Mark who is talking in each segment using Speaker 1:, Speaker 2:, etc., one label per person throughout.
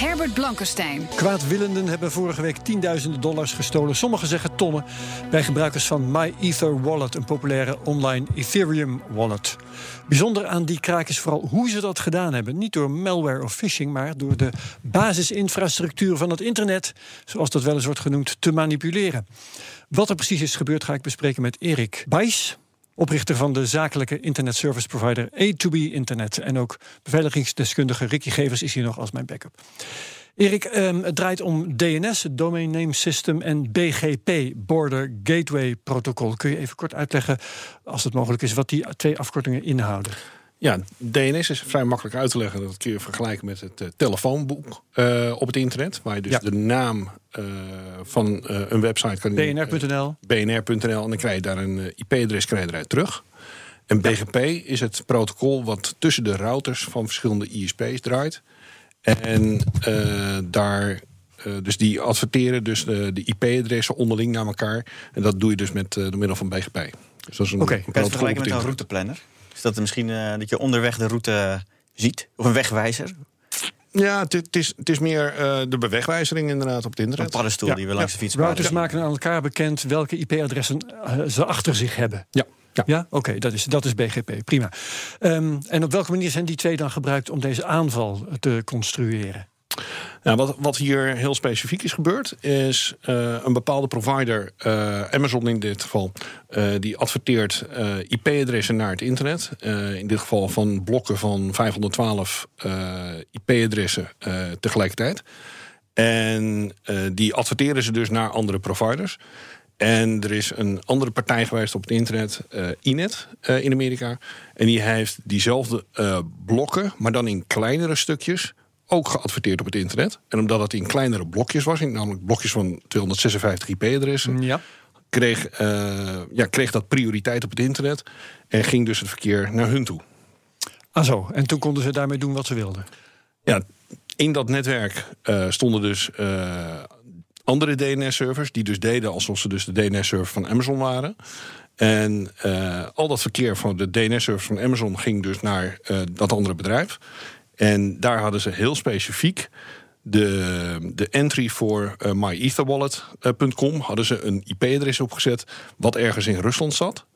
Speaker 1: Herbert Blankenstein.
Speaker 2: Kwaadwillenden hebben vorige week tienduizenden dollars gestolen. Sommigen zeggen tonnen. Bij gebruikers van MyEther Wallet, een populaire online Ethereum wallet. Bijzonder aan die kraak is vooral hoe ze dat gedaan hebben. Niet door malware of phishing, maar door de basisinfrastructuur van het internet, zoals dat wel eens wordt genoemd, te manipuleren. Wat er precies is gebeurd, ga ik bespreken met Erik Bijs. Oprichter van de zakelijke internet service provider A2B Internet. En ook beveiligingsdeskundige Ricky Gevers is hier nog als mijn backup. Erik, um, het draait om DNS, het Domain Name System, en BGP, Border Gateway Protocol. Kun je even kort uitleggen, als het mogelijk is, wat die twee afkortingen inhouden?
Speaker 3: Ja, DNS is vrij makkelijk uit te leggen. Dat kun je vergelijken met het uh, telefoonboek uh, op het internet. Waar je dus ja. de naam uh, van een website kan...
Speaker 2: BNR.nl.
Speaker 3: BNR.nl. En dan krijg je daar een IP-adres eruit terug. En BGP is het protocol wat tussen de routers van verschillende ISP's draait. En daar... dus die adverteren dus de, de IP-adressen onderling naar elkaar. En dat doe je dus met door middel van BGP. Dus dat is een,
Speaker 4: okay. een protocol vergelijken met een routeplanner? Is dat misschien uh, dat je onderweg de route ziet? Of een wegwijzer?
Speaker 3: Ja, het is, het is meer uh, de bewegwijzering inderdaad op het internet.
Speaker 4: Een paddenstoel ja. die we langs
Speaker 3: ja.
Speaker 4: de fiets
Speaker 2: Routers ja. maken aan elkaar bekend welke IP-adressen uh, ze achter zich hebben.
Speaker 3: Ja.
Speaker 2: Ja, ja? oké, okay, dat, is, dat is BGP, prima. Um, en op welke manier zijn die twee dan gebruikt om deze aanval te construeren?
Speaker 3: Nou, wat, wat hier heel specifiek is gebeurd, is uh, een bepaalde provider, uh, Amazon in dit geval, uh, die adverteert IP-adressen naar het internet. in dit geval van blokken van 512 IP-adressen tegelijkertijd. En die adverteren ze dus naar andere providers. En er is een andere partij geweest op het internet, Inet in Amerika. En die heeft diezelfde blokken, maar dan in kleinere stukjes ook geadverteerd op het internet. En omdat het in kleinere blokjes was, namelijk blokjes van 256 IP-adressen,
Speaker 2: ja.
Speaker 3: kreeg, uh, ja, kreeg dat prioriteit op het internet en ging dus het verkeer naar hun toe.
Speaker 2: Ah zo, en toen konden ze daarmee doen wat ze wilden?
Speaker 3: Ja, in dat netwerk uh, stonden dus uh, andere DNS-servers, die dus deden alsof ze dus de DNS-server van Amazon waren. En al dat verkeer van de DNS-servers van Amazon ging dus naar dat andere bedrijf. En daar hadden ze heel specifiek de, de entry voor uh, myetherwallet.com hadden ze een IP-adres opgezet wat ergens in Rusland zat.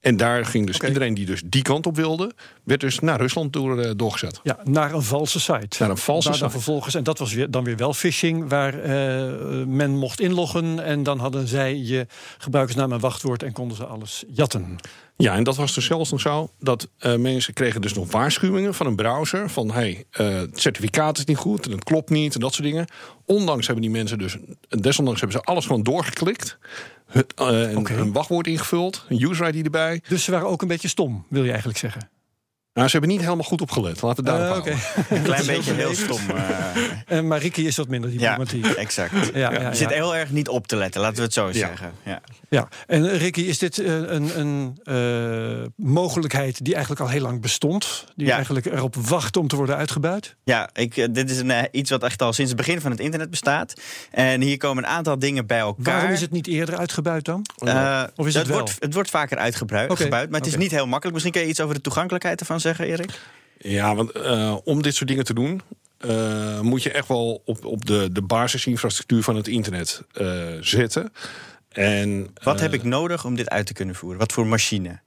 Speaker 3: En daar ging dus okay. iedereen die dus die kant op wilde, werd dus naar Rusland door, uh, doorgezet.
Speaker 2: Ja, naar een valse site.
Speaker 3: Naar een valse
Speaker 2: site. vervolgens, en dat was weer, dan weer wel phishing, waar uh, men mocht inloggen. En dan hadden zij je gebruikersnaam en wachtwoord en konden ze alles jatten.
Speaker 3: Ja, en dat was dus zelfs nog zo dat uh, mensen kregen dus nog waarschuwingen van een browser van hey, het certificaat is niet goed en het klopt niet en dat soort dingen. Ondanks hebben die mensen dus, desondanks hebben ze alles gewoon doorgeklikt. Het, uh, een, okay. een wachtwoord ingevuld, een user ID erbij.
Speaker 2: Dus ze waren ook een beetje stom, wil je eigenlijk zeggen?
Speaker 3: Nou, ze hebben niet helemaal goed opgelet. Laten we daarop
Speaker 4: uh, okay. Een klein beetje heel stom.
Speaker 2: Uh... maar Ricky is wat minder diplomatiek.
Speaker 4: Ja, exact. Ja, ja, ja, je zit heel erg niet op te letten, laten we het zo zeggen. Ja.
Speaker 2: Ja, en Ricky, is dit een, een uh, mogelijkheid die eigenlijk al heel lang bestond? Die eigenlijk erop wacht om te worden uitgebuit?
Speaker 4: Ja, ik, dit is een, iets wat echt al sinds het begin van het internet bestaat. En hier komen een aantal dingen bij elkaar.
Speaker 2: Waarom is het niet eerder uitgebuit dan?
Speaker 4: of is het, wel? Wordt, het wordt vaker uitgebuit, okay. maar het okay. is niet heel makkelijk. Misschien kun je iets over de toegankelijkheid ervan zeggen, Erik?
Speaker 3: Ja, want uh, om dit soort dingen te doen, uh, moet je echt wel op, op de, de basisinfrastructuur van het internet uh, zetten. En,
Speaker 4: Wat heb ik nodig om dit uit te kunnen voeren? Wat voor machine?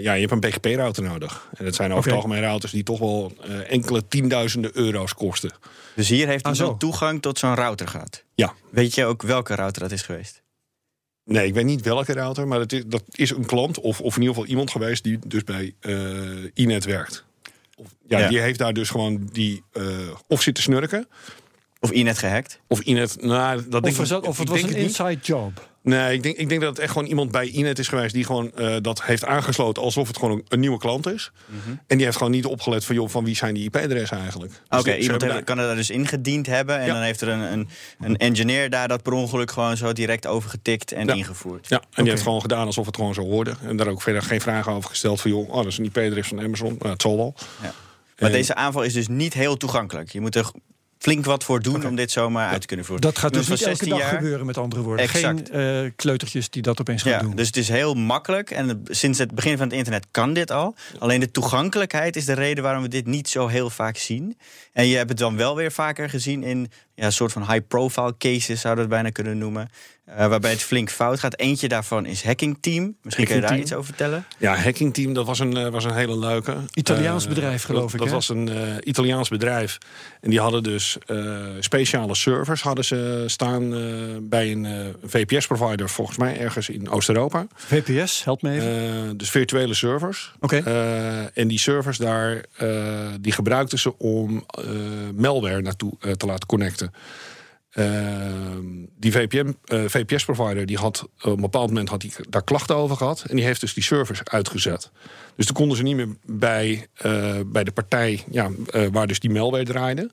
Speaker 3: ja, je hebt een BGP-router nodig. En dat zijn over okay. het algemeen routers die toch wel enkele tienduizenden euro's kosten.
Speaker 4: Dus hier heeft hij ah, toegang tot zo'n router gehad?
Speaker 3: Ja.
Speaker 4: Weet je ook welke router dat is geweest?
Speaker 3: Nee, ik weet niet welke router, maar dat is, dat is een klant of, of in ieder geval iemand geweest die dus bij uh, Inet werkt. Of, ja, ja, die heeft daar dus gewoon die uh, of zitten snurken.
Speaker 4: Of Inet gehackt?
Speaker 3: Of Inet, nou, dat denk
Speaker 2: Of,
Speaker 3: ik,
Speaker 2: of het was een
Speaker 3: niet.
Speaker 2: inside job.
Speaker 3: Nee, ik denk, ik denk dat het echt gewoon iemand bij Inet is geweest die gewoon eh, dat heeft aangesloten alsof het gewoon een, een nieuwe klant is. En die heeft gewoon niet opgelet van joh, van wie zijn die IP-adressen eigenlijk. Dus
Speaker 4: Oké, iemand kan er daar dus ingediend hebben. En
Speaker 3: Ja.
Speaker 4: dan heeft er een, een, een engineer daar dat per ongeluk gewoon zo direct overgetikt en
Speaker 3: Ja.
Speaker 4: ingevoerd.
Speaker 3: Ja, en die heeft gewoon gedaan alsof het gewoon zo hoorde. En daar ook verder geen vragen over gesteld van joh, oh, dat is een IP-adres van Amazon. Nou, het zal wel.
Speaker 4: Ja. Maar
Speaker 3: En-
Speaker 4: deze aanval is dus niet heel toegankelijk. Je moet er flink wat voor doen om dit zomaar uit te kunnen voeren.
Speaker 2: Dat gaat dus niet elke dag
Speaker 4: 16 jaar.
Speaker 2: gebeuren, met andere woorden.
Speaker 4: Exact.
Speaker 2: Geen eh, kleutertjes die dat opeens gaan
Speaker 4: Ja,
Speaker 2: doen.
Speaker 4: dus het is heel makkelijk. En het- sinds het begin van het internet kan dit al. Alleen de toegankelijkheid is de reden waarom we dit niet zo heel vaak zien. En je hebt het dan wel weer vaker gezien in ja, een soort van high-profile cases, zouden we het bijna kunnen noemen. eh, waarbij het flink fout gaat. Eentje daarvan is Hacking Team. Misschien kun je daar iets over vertellen.
Speaker 3: Ja, Hacking Team, dat was een, eh, was een hele leuke.
Speaker 2: Italiaans
Speaker 3: Eh,
Speaker 2: bedrijf, geloof
Speaker 3: dat,
Speaker 2: ik,
Speaker 3: Dat was een eh, Italiaans bedrijf. En die hadden dus eh, speciale servers hadden ze staan eh, bij een eh, VPS-provider, volgens mij ergens in Oost-Europa.
Speaker 2: VPS, help me even.
Speaker 3: Eh, dus virtuele servers.
Speaker 2: Oké.
Speaker 3: Eh, en die servers daar, eh, die gebruikten ze om eh, malware naartoe te laten connecten. Ehm, die VPN, eh, VPS-provider die had op een bepaald moment had die daar klachten over gehad. En die heeft dus die servers uitgezet. Dus toen konden ze niet meer bij, eh, bij de partij ja, eh, waar dus die malware draaide.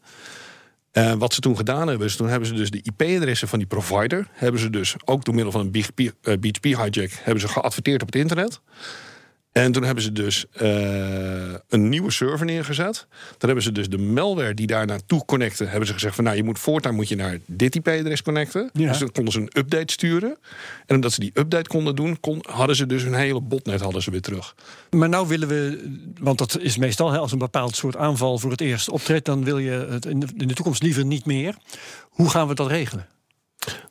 Speaker 3: Wat ze toen gedaan hebben, is toen hebben ze dus de IP-adressen van die provider, hebben ze dus ook door middel van een BGP, BGP hijack, hebben ze geadverteerd op het internet. En toen hebben ze dus eh, een nieuwe server neergezet. Dan hebben ze dus de malware die daar naartoe connecte, hebben ze gezegd van nou je moet voortaan moet je naar dit IP-adres connecten.
Speaker 2: Ja.
Speaker 3: Dus dan konden ze een update sturen. En omdat ze die update konden doen, kon, hadden ze dus hun hele botnet hadden ze weer terug.
Speaker 2: Maar nou willen we, want dat is meestal hè, als een bepaald soort aanval voor het eerst optreedt, dan wil je het in de toekomst liever niet meer. Hoe gaan we dat regelen?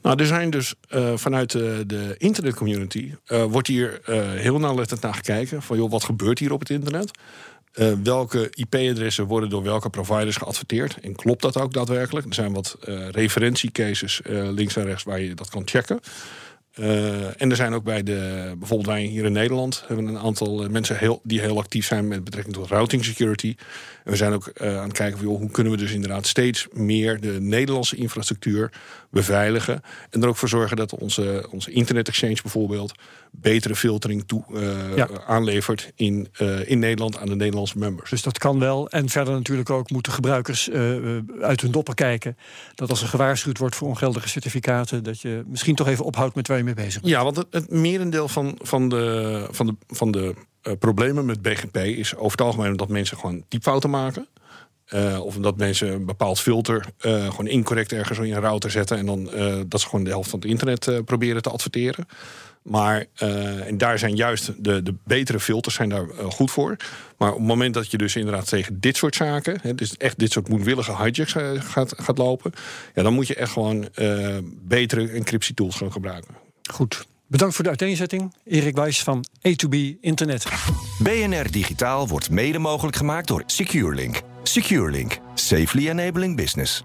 Speaker 3: Nou, er zijn dus eh, vanuit de, de internetcommunity eh, wordt hier eh, heel nauwlettend naar gekeken van joh, wat gebeurt hier op het internet? Welke IP-adressen worden door welke providers geadverteerd? En klopt dat ook daadwerkelijk? Er zijn wat referentiecases links en rechts waar je dat kan checken. Eh, en er zijn ook bij de, bijvoorbeeld wij hier in Nederland, hebben een aantal eh, mensen heel, die heel actief zijn met betrekking tot routing security. En we zijn ook eh, aan het kijken van joh, hoe kunnen we dus inderdaad steeds meer de Nederlandse infrastructuur beveiligen. En er ook voor zorgen dat onze, onze internet exchange bijvoorbeeld betere filtering toe,
Speaker 2: Ja.
Speaker 3: aanlevert in, in Nederland aan de Nederlandse members.
Speaker 2: Dus dat kan wel. En verder natuurlijk ook moeten gebruikers uit hun dopper kijken. Dat als er gewaarschuwd wordt voor ongeldige certificaten, dat je misschien toch even ophoudt met waar je mee bezig.
Speaker 3: Ja, want het, merendeel van, van de, van de, van de eh, problemen met BGP is over het algemeen dat mensen gewoon typfouten maken. Eh, of dat mensen een bepaald filter eh, gewoon incorrect ergens in een router zetten. En dan dat ze gewoon de helft van het internet proberen te adverteren. Maar en daar zijn juist de, de betere filters zijn daar goed voor. Maar op het moment dat je dus inderdaad tegen dit soort zaken, hè, dus echt dit soort moedwillige hijacks gaat, gaat lopen, ja, dan moet je echt gewoon betere encryptietools gaan gebruiken.
Speaker 2: Goed. Bedankt voor de uiteenzetting. Erik Wijs van A2B Internet.
Speaker 5: BNR Digitaal wordt mede mogelijk gemaakt door SecureLink. SecureLink. Safely enabling business.